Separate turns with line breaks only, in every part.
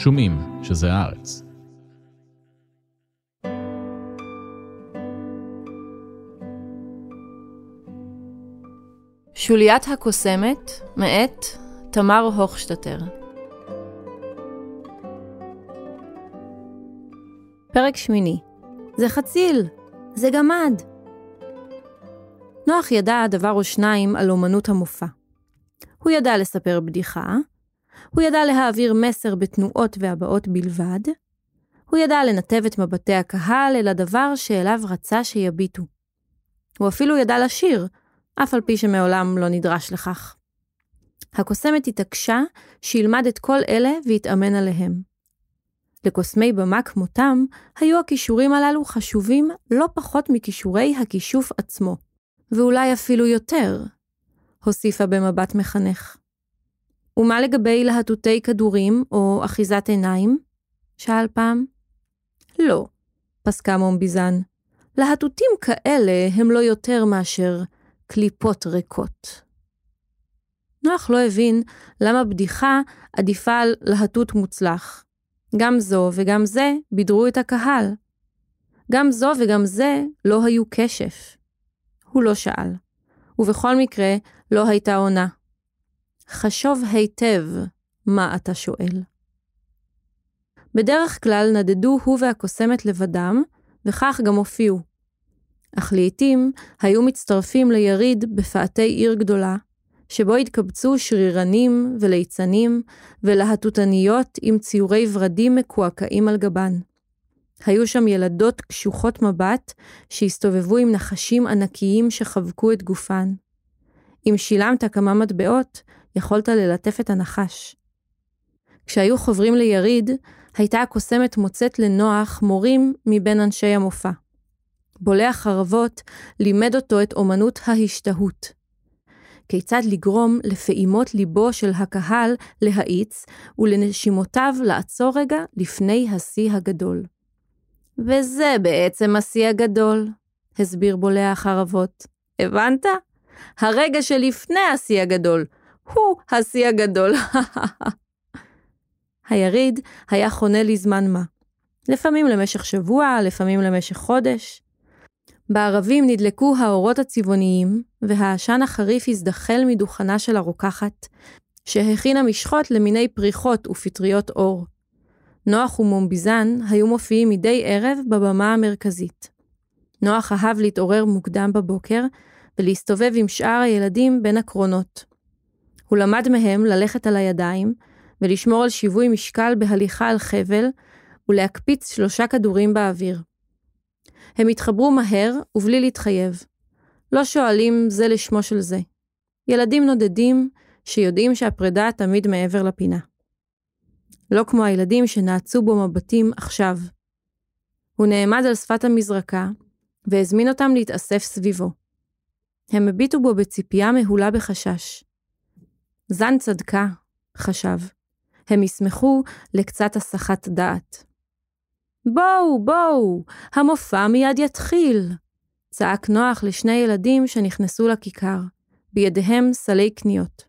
שומעים שזה הארץ.
שוליית הקוסמת, מאת תמר הוכשטטר. פרק שמיני זה חציל! זה גמד! נוח ידע דבר או שניים על אומנות המופע. הוא ידע לספר בדיחה, הוא ידע להעביר מסר בתנועות והבעות בלבד, הוא ידע לנתב את מבטי הקהל אל הדבר שאליו רצה שיביטו. הוא אפילו ידע לשיר, אף על פי שמעולם לא נדרש לכך. הקוסמת התעקשה שילמד את כל אלה והתאמן עליהם. לקוסמי במה כמותם, היו הכישורים הללו חשובים לא פחות מכישורי הכישוף עצמו, ואולי אפילו יותר, הוסיפה במבט מחנך. ומה לגבי להטוטי כדורים או אחיזת עיניים? שאל פעם. לא, פסקה מומביזן. להטוטים כאלה הם לא יותר מאשר קליפות ריקות. נוח לא הבין למה בדיחה עדיפה על להטוט מוצלח. גם זו וגם זה בידרו את הקהל. גם זו וגם זה לא היו כשף. הוא לא שאל, ובכל מקרה לא הייתה עונה. חשוב היטב מה אתה שואל. בדרך כלל נדדו הוא והקוסמת לבדם, וכך גם הופיעו. אך לעתים היו מצטרפים ליריד בפאתי עיר גדולה, שבו התקבצו שרירנים וליצנים ולהטוטניות עם ציורי ורדים מקועקעים על גבן. היו שם ילדות קשוחות מבט שהסתובבו עם נחשים ענקיים שחבקו את גופן. אם שילמת כמה מטבעות, יכולת ללטף את הנחש. כשהיו חוברים ליריד, הייתה הקוסמת מוצאת לנוח מורים מבין אנשי המופע. בולע חרבות לימד אותו את אומנות ההשתהות. כיצד לגרום לפעימות ליבו של הקהל להאיץ, ולנשימותיו לעצור רגע לפני השיא הגדול. וזה בעצם השיא הגדול, הסביר בולע החרבות. הבנת? הרגע שלפני השיא הגדול, הוא השיא הגדול. היריד היה חונה לזמן מה. לפעמים למשך שבוע, לפעמים למשך חודש. בערבים נדלקו האורות הצבעוניים, והעשן החריף הזדחל מדוכנה של הרוקחת, שהכינה משחות למיני פריחות ופטריות אור. נוח ומומביזן היו מופיעים מדי ערב בבמה המרכזית. נוח אהב להתעורר מוקדם בבוקר ולהסתובב עם שאר הילדים בין הקרונות. הוא למד מהם ללכת על הידיים ולשמור על שיווי משקל בהליכה על חבל ולהקפיץ שלושה כדורים באוויר. הם התחברו מהר ובלי להתחייב. לא שואלים זה לשמו של זה. ילדים נודדים שיודעים שהפרידה תמיד מעבר לפינה. לא כמו הילדים שנעצו בו מבטים עכשיו. הוא נעמד על שפת המזרקה, והזמין אותם להתאסף סביבו. הם הביטו בו בציפייה מהולה בחשש. זן צדקה, חשב. הם ישמחו לקצת הסחת דעת. בואו, בואו, המופע מיד יתחיל! צעק נוח לשני ילדים שנכנסו לכיכר, בידיהם סלי קניות.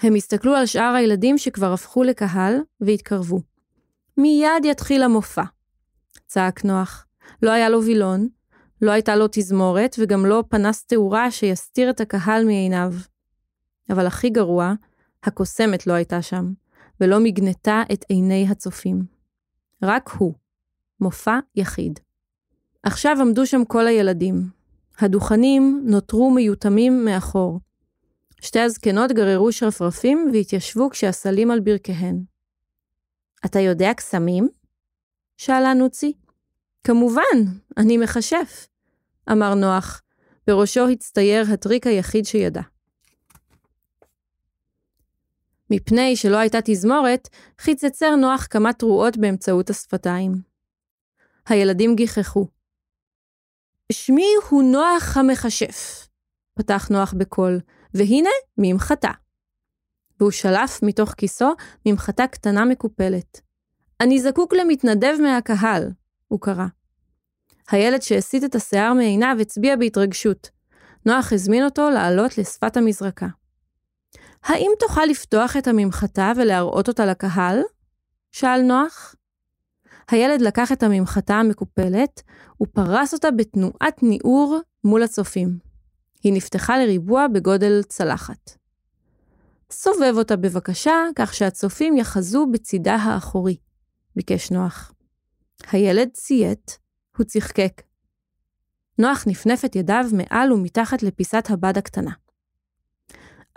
הם הסתכלו על שאר הילדים שכבר הפכו לקהל, והתקרבו. מיד יתחיל המופע, צעק נוח. לא היה לו וילון, לא הייתה לו תזמורת, וגם לא פנס תאורה שיסתיר את הקהל מעיניו. אבל הכי גרוע, הקוסמת לא הייתה שם, ולא מגנתה את עיני הצופים. רק הוא. מופע יחיד. עכשיו עמדו שם כל הילדים. הדוכנים נותרו מיותמים מאחור. שתי הזקנות גררו שרפרפים והתיישבו כשהסלים על ברכיהן. אתה יודע קסמים? שאלה נוצי. כמובן, אני מכשף, אמר נוח. בראשו הצטייר הטריק היחיד שידע. מפני שלא הייתה תזמורת, חיצצר נוח כמה תרועות באמצעות השפתיים. הילדים גיחכו. שמי הוא נוח המכשף, פתח נוח בקול, והנה ממחטה. והוא שלף מתוך כיסו ממחטה קטנה מקופלת. אני זקוק למתנדב מהקהל, הוא קרא. הילד שהסיט את השיער מעיניו הצביע בהתרגשות. נוח הזמין אותו לעלות לשפת המזרקה. האם תוכל לפתוח את הממחטה ולהראות אותה לקהל? שאל נוח. הילד לקח את הממחטה המקופלת ופרס אותה בתנועת ניעור מול הצופים. היא נפתחה לריבוע בגודל צלחת. סובב אותה בבקשה, כך שהצופים יחזו בצידה האחורי, ביקש נוח. הילד ציית, הוא צחקק. נוח נפנף את ידיו מעל ומתחת לפיסת הבד הקטנה.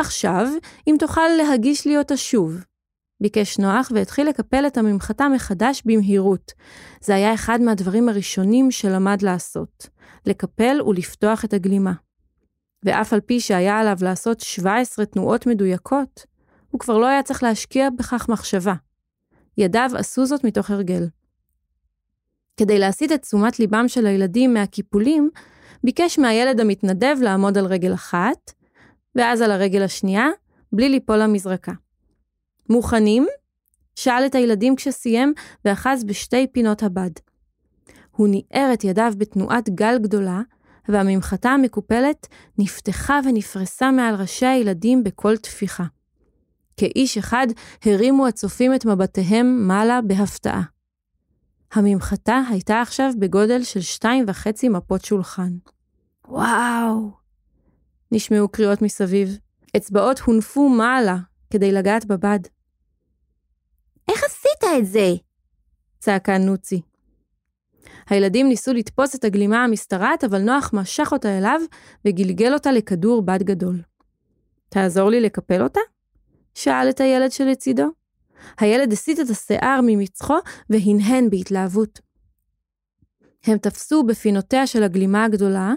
עכשיו, אם תוכל להגיש לי אותה שוב, ביקש נוח והתחיל לקפל את הממחטה מחדש במהירות. זה היה אחד מהדברים הראשונים שלמד לעשות, לקפל ולפתוח את הגלימה. ואף על פי שהיה עליו לעשות 17 תנועות מדויקות, הוא כבר לא היה צריך להשקיע בכך מחשבה. ידיו עשו זאת מתוך הרגל. כדי להסיט את תשומת ליבם של הילדים מהקיפולים, ביקש מהילד המתנדב לעמוד על רגל אחת, ואז על הרגל השנייה, בלי ליפול למזרקה. מוכנים? שאל את הילדים כשסיים, ואחז בשתי פינות הבד. הוא ניער את ידיו בתנועת גל גדולה, והממחטה המקופלת נפתחה ונפרסה מעל ראשי הילדים בכל טפיחה. כאיש אחד הרימו הצופים את מבטיהם מעלה בהפתעה. הממחטה הייתה עכשיו בגודל של שתיים וחצי מפות שולחן. וואו! נשמעו קריאות מסביב. אצבעות הונפו מעלה כדי לגעת בבד.
איך עשית את זה?
צעקה נוצי. הילדים ניסו לתפוס את הגלימה המשתרעת, אבל נוח משך אותה אליו וגלגל אותה לכדור בד גדול. תעזור לי לקפל אותה? שאל את הילד שלצידו. הילד הסיט את השיער ממצחו והנהן בהתלהבות. הם תפסו בפינותיה של הגלימה הגדולה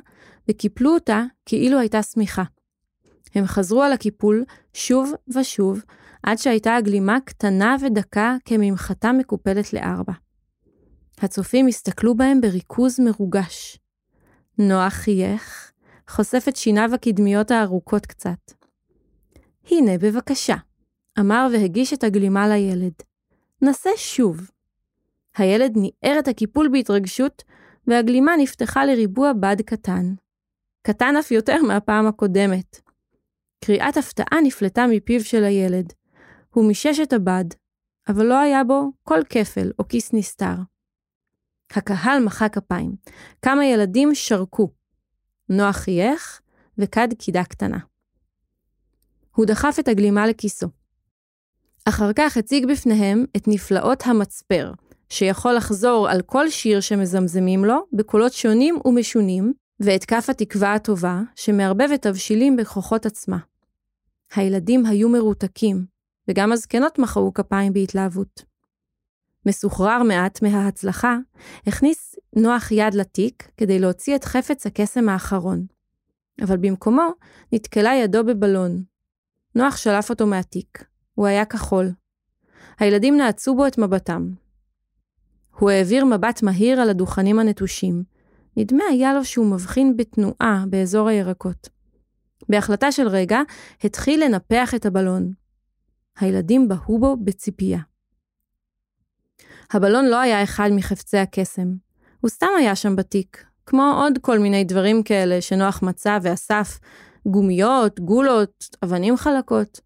וקיפלו אותה כאילו הייתה שמיכה. הם חזרו על הקיפול שוב ושוב, עד שהייתה הגלימה קטנה ודקה כממחטה מקופלת לארבע. הצופים הסתכלו בהם בריכוז מרוגש. נוח חייך, חושף את שיניו הקדמיות הארוכות קצת. הנה, בבקשה, אמר והגיש את הגלימה לילד. נסה שוב. הילד ניער את הקיפול בהתרגשות, והגלימה נפתחה לריבוע בד קטן. קטן אף יותר מהפעם הקודמת. קריאת הפתעה נפלטה מפיו של הילד. הוא מישש את הבד, אבל לא היה בו כל כפל או כיס נסתר. הקהל מחא כפיים. כמה ילדים שרקו. נוח חייך וכד קידה קטנה. הוא דחף את הגלימה לכיסו. אחר כך הציג בפניהם את נפלאות המצפר, שיכול לחזור על כל שיר שמזמזמים לו בקולות שונים ומשונים, ואת כף התקווה הטובה, שמערבבת תבשילים בכוחות עצמה. הילדים היו מרותקים, וגם הזקנות מחאו כפיים בהתלהבות. מסוחרר מעט מההצלחה, הכניס נוח יד לתיק כדי להוציא את חפץ הקסם האחרון. אבל במקומו נתקלה ידו בבלון. נוח שלף אותו מהתיק. הוא היה כחול. הילדים נעצו בו את מבטם. הוא העביר מבט מהיר על הדוכנים הנטושים. נדמה היה לו שהוא מבחין בתנועה באזור הירקות. בהחלטה של רגע, התחיל לנפח את הבלון. הילדים בהו בו בציפייה. הבלון לא היה אחד מחפצי הקסם. הוא סתם היה שם בתיק, כמו עוד כל מיני דברים כאלה שנוח מצא ואסף, גומיות, גולות, אבנים חלקות.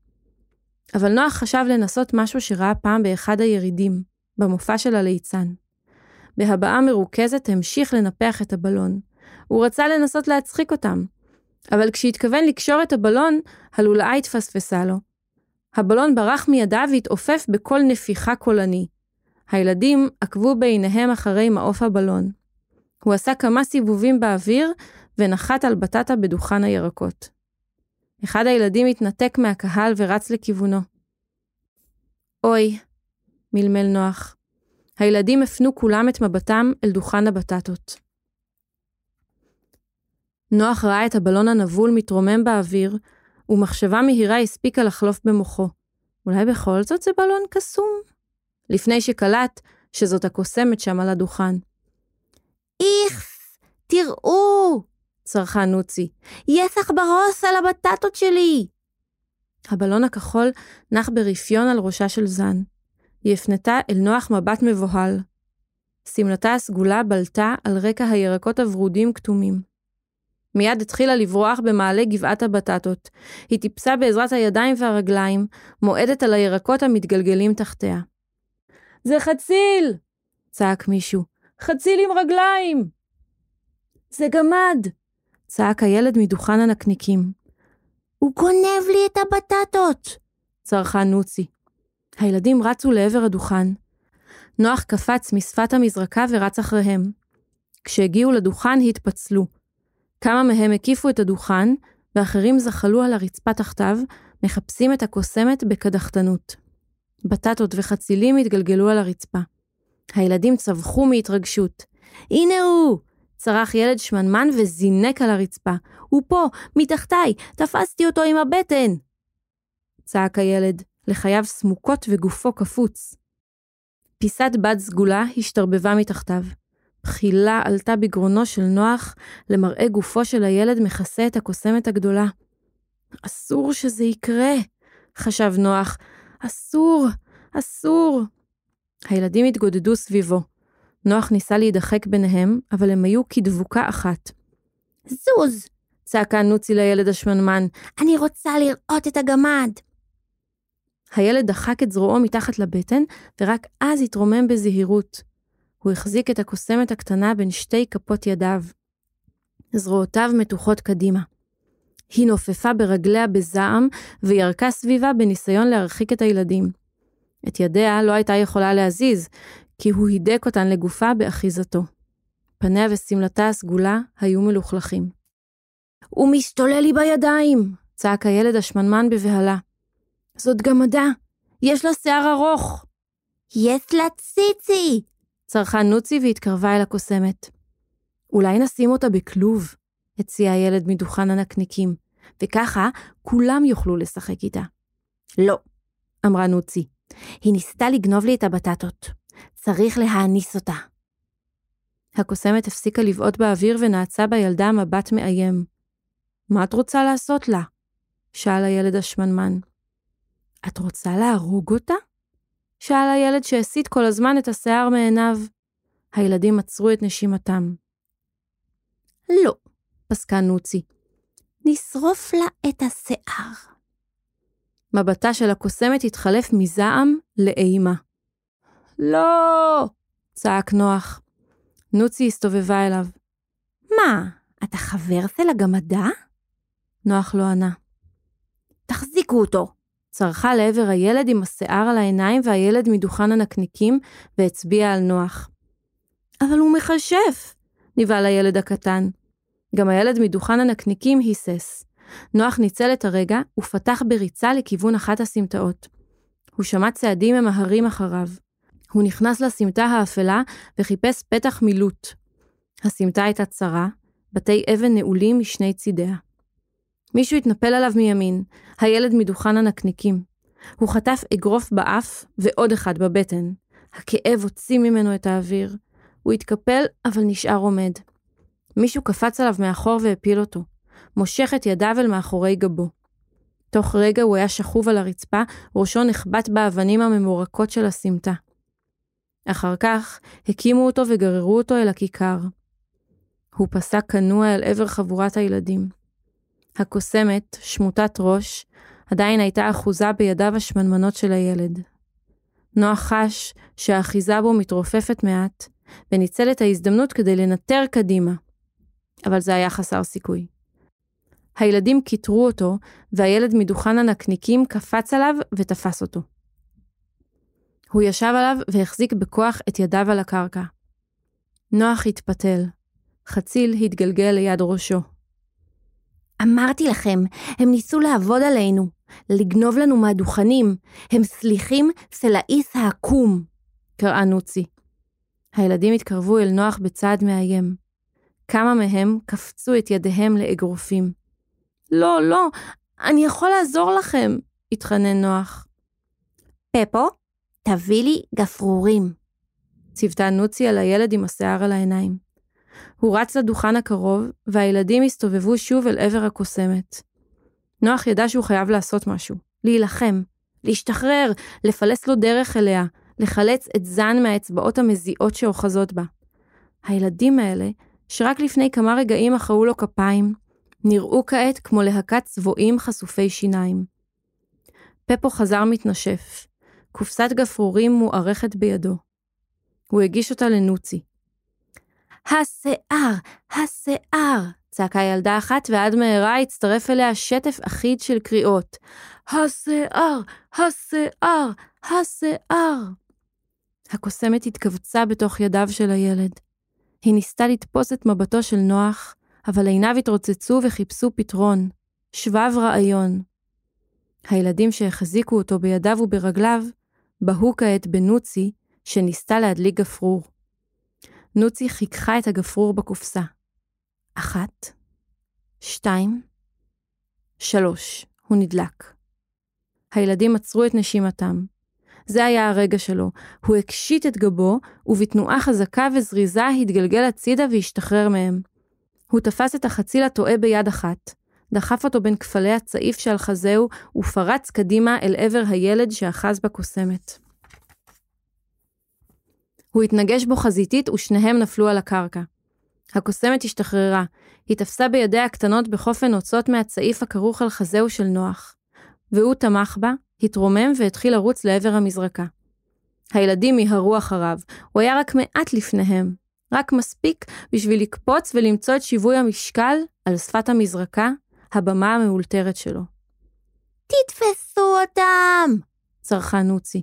אבל נוח חשב לנסות משהו שראה פעם באחד הירידים, במופע של הליצן. בהבעה מרוכזת המשיך לנפח את הבלון. הוא רצה לנסות להצחיק אותם, אבל כשהתכוון לקשור את הבלון, הלולאה התפספסה לו. הבלון ברח מידיו והתעופף בכל נפיחה קולני. הילדים עקבו בעיניהם אחרי מעוף הבלון. הוא עשה כמה סיבובים באוויר ונחת על בטטה בדוכן הירקות. אחד הילדים התנתק מהקהל ורץ לכיוונו. אוי, מלמל נוח. הילדים הפנו כולם את מבטם אל דוכן הבטטות. נוח ראה את הבלון הנבול מתרומם באוויר, ומחשבה מהירה הספיקה לחלוף במוחו. אולי בכל זאת זה בלון קסום? לפני שקלט שזאת הקוסמת שם על הדוכן.
איכס, תראו!
צרחה נוצי.
יש עכברוס על הבטטות שלי!
הבלון הכחול נח ברפיון על ראשה של זן. היא הפנתה אל נוח מבט מבוהל. שמלתה הסגולה בלטה על רקע הירקות הוורודים כתומים. מיד התחילה לברוח במעלה גבעת הבטטות. היא טיפסה בעזרת הידיים והרגליים, מועדת על הירקות המתגלגלים תחתיה. זה חציל! צעק מישהו. חציל עם רגליים! זה גמד! צעק הילד מדוכן הנקניקים.
הוא גונב לי את הבטטות!
צרחה נוצי. הילדים רצו לעבר הדוכן. נוח קפץ משפת המזרקה ורץ אחריהם. כשהגיעו לדוכן התפצלו. כמה מהם הקיפו את הדוכן, ואחרים זחלו על הרצפה תחתיו, מחפשים את הקוסמת בקדחתנות. בטטות וחצילים התגלגלו על הרצפה. הילדים צווחו מהתרגשות. הנה הוא! צרח ילד שמנמן וזינק על הרצפה. הוא פה, מתחתיי, תפסתי אותו עם הבטן! צעק הילד, לחייו סמוקות וגופו קפוץ. פיסת בד סגולה השתרבבה מתחתיו. בחילה עלתה בגרונו של נוח, למראה גופו של הילד מכסה את הקוסמת הגדולה. אסור שזה יקרה, חשב נוח. אסור, אסור. הילדים התגודדו סביבו. נוח ניסה להידחק ביניהם, אבל הם היו כדבוקה אחת.
זוז!
צעקה נוצי לילד השמנמן.
אני רוצה לראות את הגמד!
הילד דחק את זרועו מתחת לבטן, ורק אז התרומם בזהירות. הוא החזיק את הקוסמת הקטנה בין שתי כפות ידיו. זרועותיו מתוחות קדימה. היא נופפה ברגליה בזעם, וירקה סביבה בניסיון להרחיק את הילדים. את ידיה לא הייתה יכולה להזיז, כי הוא הידק אותן לגופה באחיזתו. פניה ושמלתה הסגולה היו מלוכלכים. הוא משתולל לי בידיים! צעק הילד השמנמן בבהלה. זאת גמדה, יש לה שיער ארוך.
יש לה ציצי!
צרחה נוצי והתקרבה אל הקוסמת. אולי נשים אותה בכלוב, הציע הילד מדוכן הנקניקים, וככה כולם יוכלו לשחק איתה.
לא,
אמרה נוצי.
היא ניסתה לגנוב לי את הבטטות. צריך להאניס אותה.
הקוסמת הפסיקה לבעוט באוויר ונעצה בילדה מבט מאיים. מה את רוצה לעשות לה? שאל הילד השמנמן. את רוצה להרוג אותה? שאל הילד שהסיט כל הזמן את השיער מעיניו. הילדים עצרו את נשימתם.
לא,
פסקה נוצי.
נשרוף לה את השיער.
מבטה של הקוסמת התחלף מזעם לאימה. לא! צעק נוח. נוצי הסתובבה אליו.
מה, אתה חבר של הגמדה?
נוח לא ענה.
תחזיקו אותו,
צרחה לעבר הילד עם השיער על העיניים והילד מדוכן הנקניקים והצביע על נוח. אבל הוא מכשף! נבהל הילד הקטן. גם הילד מדוכן הנקניקים היסס. נוח ניצל את הרגע ופתח בריצה לכיוון אחת הסמטאות. הוא שמע צעדים ממהרים אחריו. הוא נכנס לסמטה האפלה וחיפש פתח מילוט. הסמטה הייתה צרה, בתי אבן נעולים משני צידיה. מישהו התנפל עליו מימין, הילד מדוכן הנקניקים. הוא חטף אגרוף באף ועוד אחד בבטן. הכאב הוציא ממנו את האוויר. הוא התקפל, אבל נשאר עומד. מישהו קפץ עליו מאחור והפיל אותו, מושך את ידיו אל מאחורי גבו. תוך רגע הוא היה שכוב על הרצפה, ראשו נחבט באבנים הממורקות של הסמטה. אחר כך הקימו אותו וגררו אותו אל הכיכר. הוא פסק כנוע אל עבר חבורת הילדים. הקוסמת, שמוטת ראש, עדיין הייתה אחוזה בידיו השמנמנות של הילד. נוח חש שהאחיזה בו מתרופפת מעט, וניצל את ההזדמנות כדי לנטר קדימה. אבל זה היה חסר סיכוי. הילדים קיטרו אותו, והילד מדוכן הנקניקים קפץ עליו ותפס אותו. הוא ישב עליו והחזיק בכוח את ידיו על הקרקע. נוח התפתל. חציל התגלגל ליד ראשו.
אמרתי לכם, הם ניסו לעבוד עלינו, לגנוב לנו מהדוכנים. הם סליחים סלעיס העקום,
קראה נוצי. הילדים התקרבו אל נוח בצעד מאיים. כמה מהם קפצו את ידיהם לאגרופים. לא, לא, אני יכול לעזור לכם, התחנן נוח.
פפו, תביא לי גפרורים.
ציוותה נוצי על הילד עם השיער על העיניים. הוא רץ לדוכן הקרוב, והילדים הסתובבו שוב אל עבר הקוסמת. נוח ידע שהוא חייב לעשות משהו, להילחם, להשתחרר, לפלס לו דרך אליה, לחלץ את זן מהאצבעות המזיעות שאוחזות בה. הילדים האלה שרק לפני כמה רגעים מחאו לו כפיים, נראו כעת כמו להקת צבועים חשופי שיניים. פפו חזר מתנשף, קופסת גפרורים מוארכת בידו. הוא הגיש אותה לנוצי. השיער, השיער, צעקה ילדה אחת, ועד מהרה הצטרף אליה שטף אחיד של קריאות. השיער, השיער, השיער. הקוסמת התכווצה בתוך ידיו של הילד. היא ניסתה לתפוס את מבטו של נוח, אבל עיניו התרוצצו וחיפשו פתרון, שבב רעיון. הילדים שהחזיקו אותו בידיו וברגליו, בהו כעת בנוצי, שניסתה להדליק גפרור. נוצי חיככה את הגפרור בקופסה. אחת, שתיים, שלוש, הוא נדלק. הילדים עצרו את נשימתם. זה היה הרגע שלו. הוא הקשיט את גבו, ובתנועה חזקה וזריזה התגלגל הצידה והשתחרר מהם. הוא תפס את החציל הטועה ביד אחת, דחף אותו בין כפלי הצעיף שעל חזהו, ופרץ קדימה אל עבר הילד שאחז בקוסמת. הוא התנגש בו חזיתית ושניהם נפלו על הקרקע. הקוסמת השתחררה, היא תפסה בידיה הקטנות בחופן נוצות מהצעיף הכרוך על חזהו של נוח. והוא תמך בה, התרומם והתחיל לרוץ לעבר המזרקה. הילדים מיהרו אחריו, הוא היה רק מעט לפניהם, רק מספיק בשביל לקפוץ ולמצוא את שיווי המשקל על שפת המזרקה, הבמה המאולתרת שלו.
תתפסו אותם!
צרחה נוצי.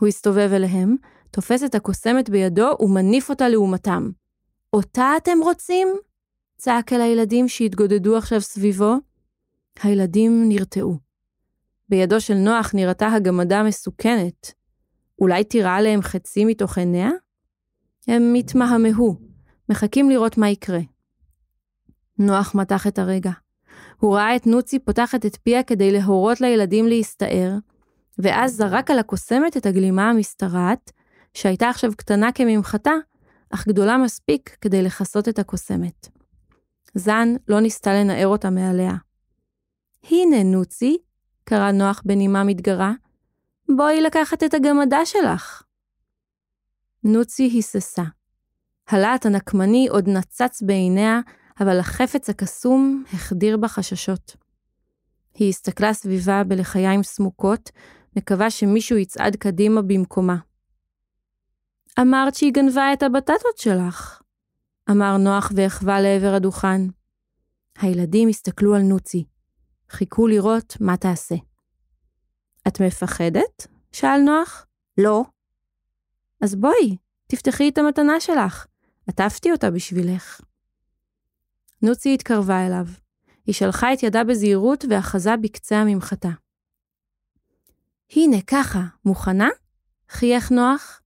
הוא הסתובב אליהם, תופס את הקוסמת בידו ומניף אותה לעומתם. אותה אתם רוצים? צעק אל הילדים שהתגודדו עכשיו סביבו. הילדים נרתעו. בידו של נוח נראתה הגמדה מסוכנת. אולי תירה עליהם חצי מתוך עיניה? הם התמהמהו, מחכים לראות מה יקרה. נוח מתח את הרגע. הוא ראה את נוצי פותחת את פיה כדי להורות לילדים להסתער, ואז זרק על הקוסמת את הגלימה המשתרעת, שהייתה עכשיו קטנה כממחטה, אך גדולה מספיק כדי לכסות את הקוסמת. זן לא ניסתה לנער אותה מעליה. הנה, נוצי, קרא נוח בנימה מתגרה, בואי לקחת את הגמדה שלך. נוצי היססה. הלהט הנקמני עוד נצץ בעיניה, אבל החפץ הקסום החדיר בה חששות. היא הסתכלה סביבה בלחיים סמוקות, מקווה שמישהו יצעד קדימה במקומה. אמרת שהיא גנבה את הבטטות שלך, אמר נוח והחווה לעבר הדוכן. הילדים הסתכלו על נוצי. חיכו לראות מה תעשה. את מפחדת? שאל נוח.
לא.
אז בואי, תפתחי את המתנה שלך. עטפתי אותה בשבילך. נוצי התקרבה אליו. היא שלחה את ידה בזהירות ואחזה בקצה הממחטה. הנה, ככה, מוכנה? חייך נוח.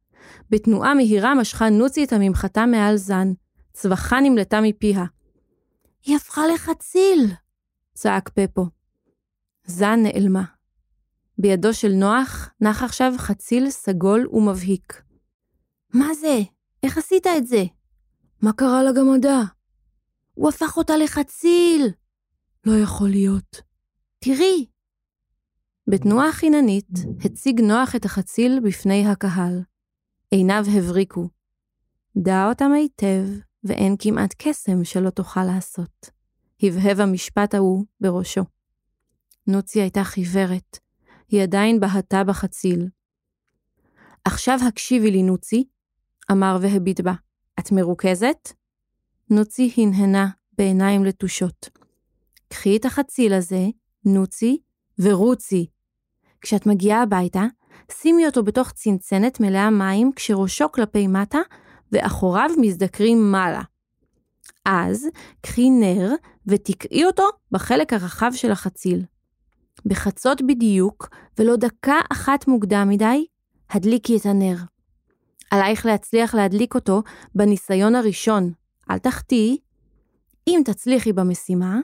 בתנועה מהירה משכה נוצי את הממחטה מעל זן. צווחה נמלטה מפיה.
היא הפכה לחציל!
צעק פפו. זן נעלמה. בידו של נוח נח עכשיו חציל סגול ומבהיק.
מה זה? איך עשית את זה?
מה קרה לגמדה?
הוא הפך אותה לחציל!
לא יכול להיות.
תראי!
בתנועה חיננית הציג נוח את החציל בפני הקהל. עיניו הבריקו. דע אותם היטב, ואין כמעט קסם שלא תוכל לעשות. הבהב המשפט ההוא בראשו. נוצי הייתה חיוורת, היא עדיין בהתה בחציל. עכשיו הקשיבי לי, נוצי, אמר והביט בה. את מרוכזת? נוצי הנהנה בעיניים לתושות. קחי את החציל הזה, נוצי, ורוצי. כשאת מגיעה הביתה, שימי אותו בתוך צנצנת מלאה מים כשראשו כלפי מטה ואחוריו מזדקרים מעלה. אז קחי נר ותקעי אותו בחלק הרחב של החציל. בחצות בדיוק, ולא דקה אחת מוקדם מדי, הדליקי את הנר. עלייך להצליח להדליק אותו בניסיון הראשון, אל תחטאי. אם תצליחי במשימה,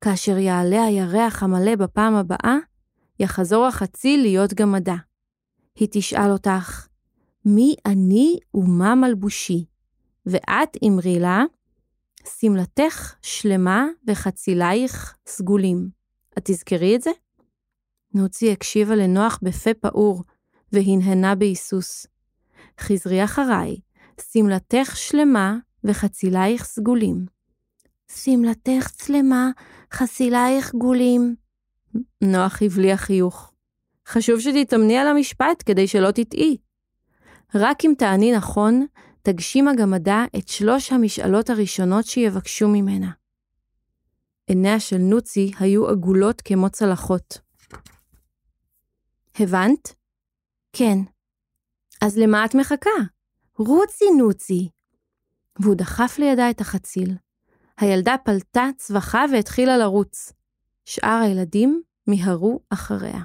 כאשר יעלה הירח המלא בפעם הבאה, יחזור החציל להיות גמדה. היא תשאל אותך, מי אני ומה מלבושי? ואת אמרי לה, שמלתך שלמה וחצילייך סגולים. את תזכרי את זה? נוצי הקשיבה לנוח בפה פעור, והנהנה בהיסוס. חזרי אחריי, שמלתך שלמה וחצילייך סגולים.
שמלתך צלמה, חסילייך גולים.
נוח הבליע חיוך. חשוב שתתאמני על המשפט כדי שלא תטעי. רק אם תעני נכון, תגשים הגמדה את שלוש המשאלות הראשונות שיבקשו ממנה. עיניה של נוצי היו עגולות כמו צלחות. הבנת?
כן.
אז למה את מחכה?
רוצי נוצי.
והוא דחף לידה את החציל. הילדה פלטה צווחה והתחילה לרוץ. שאר הילדים מיהרו אחריה.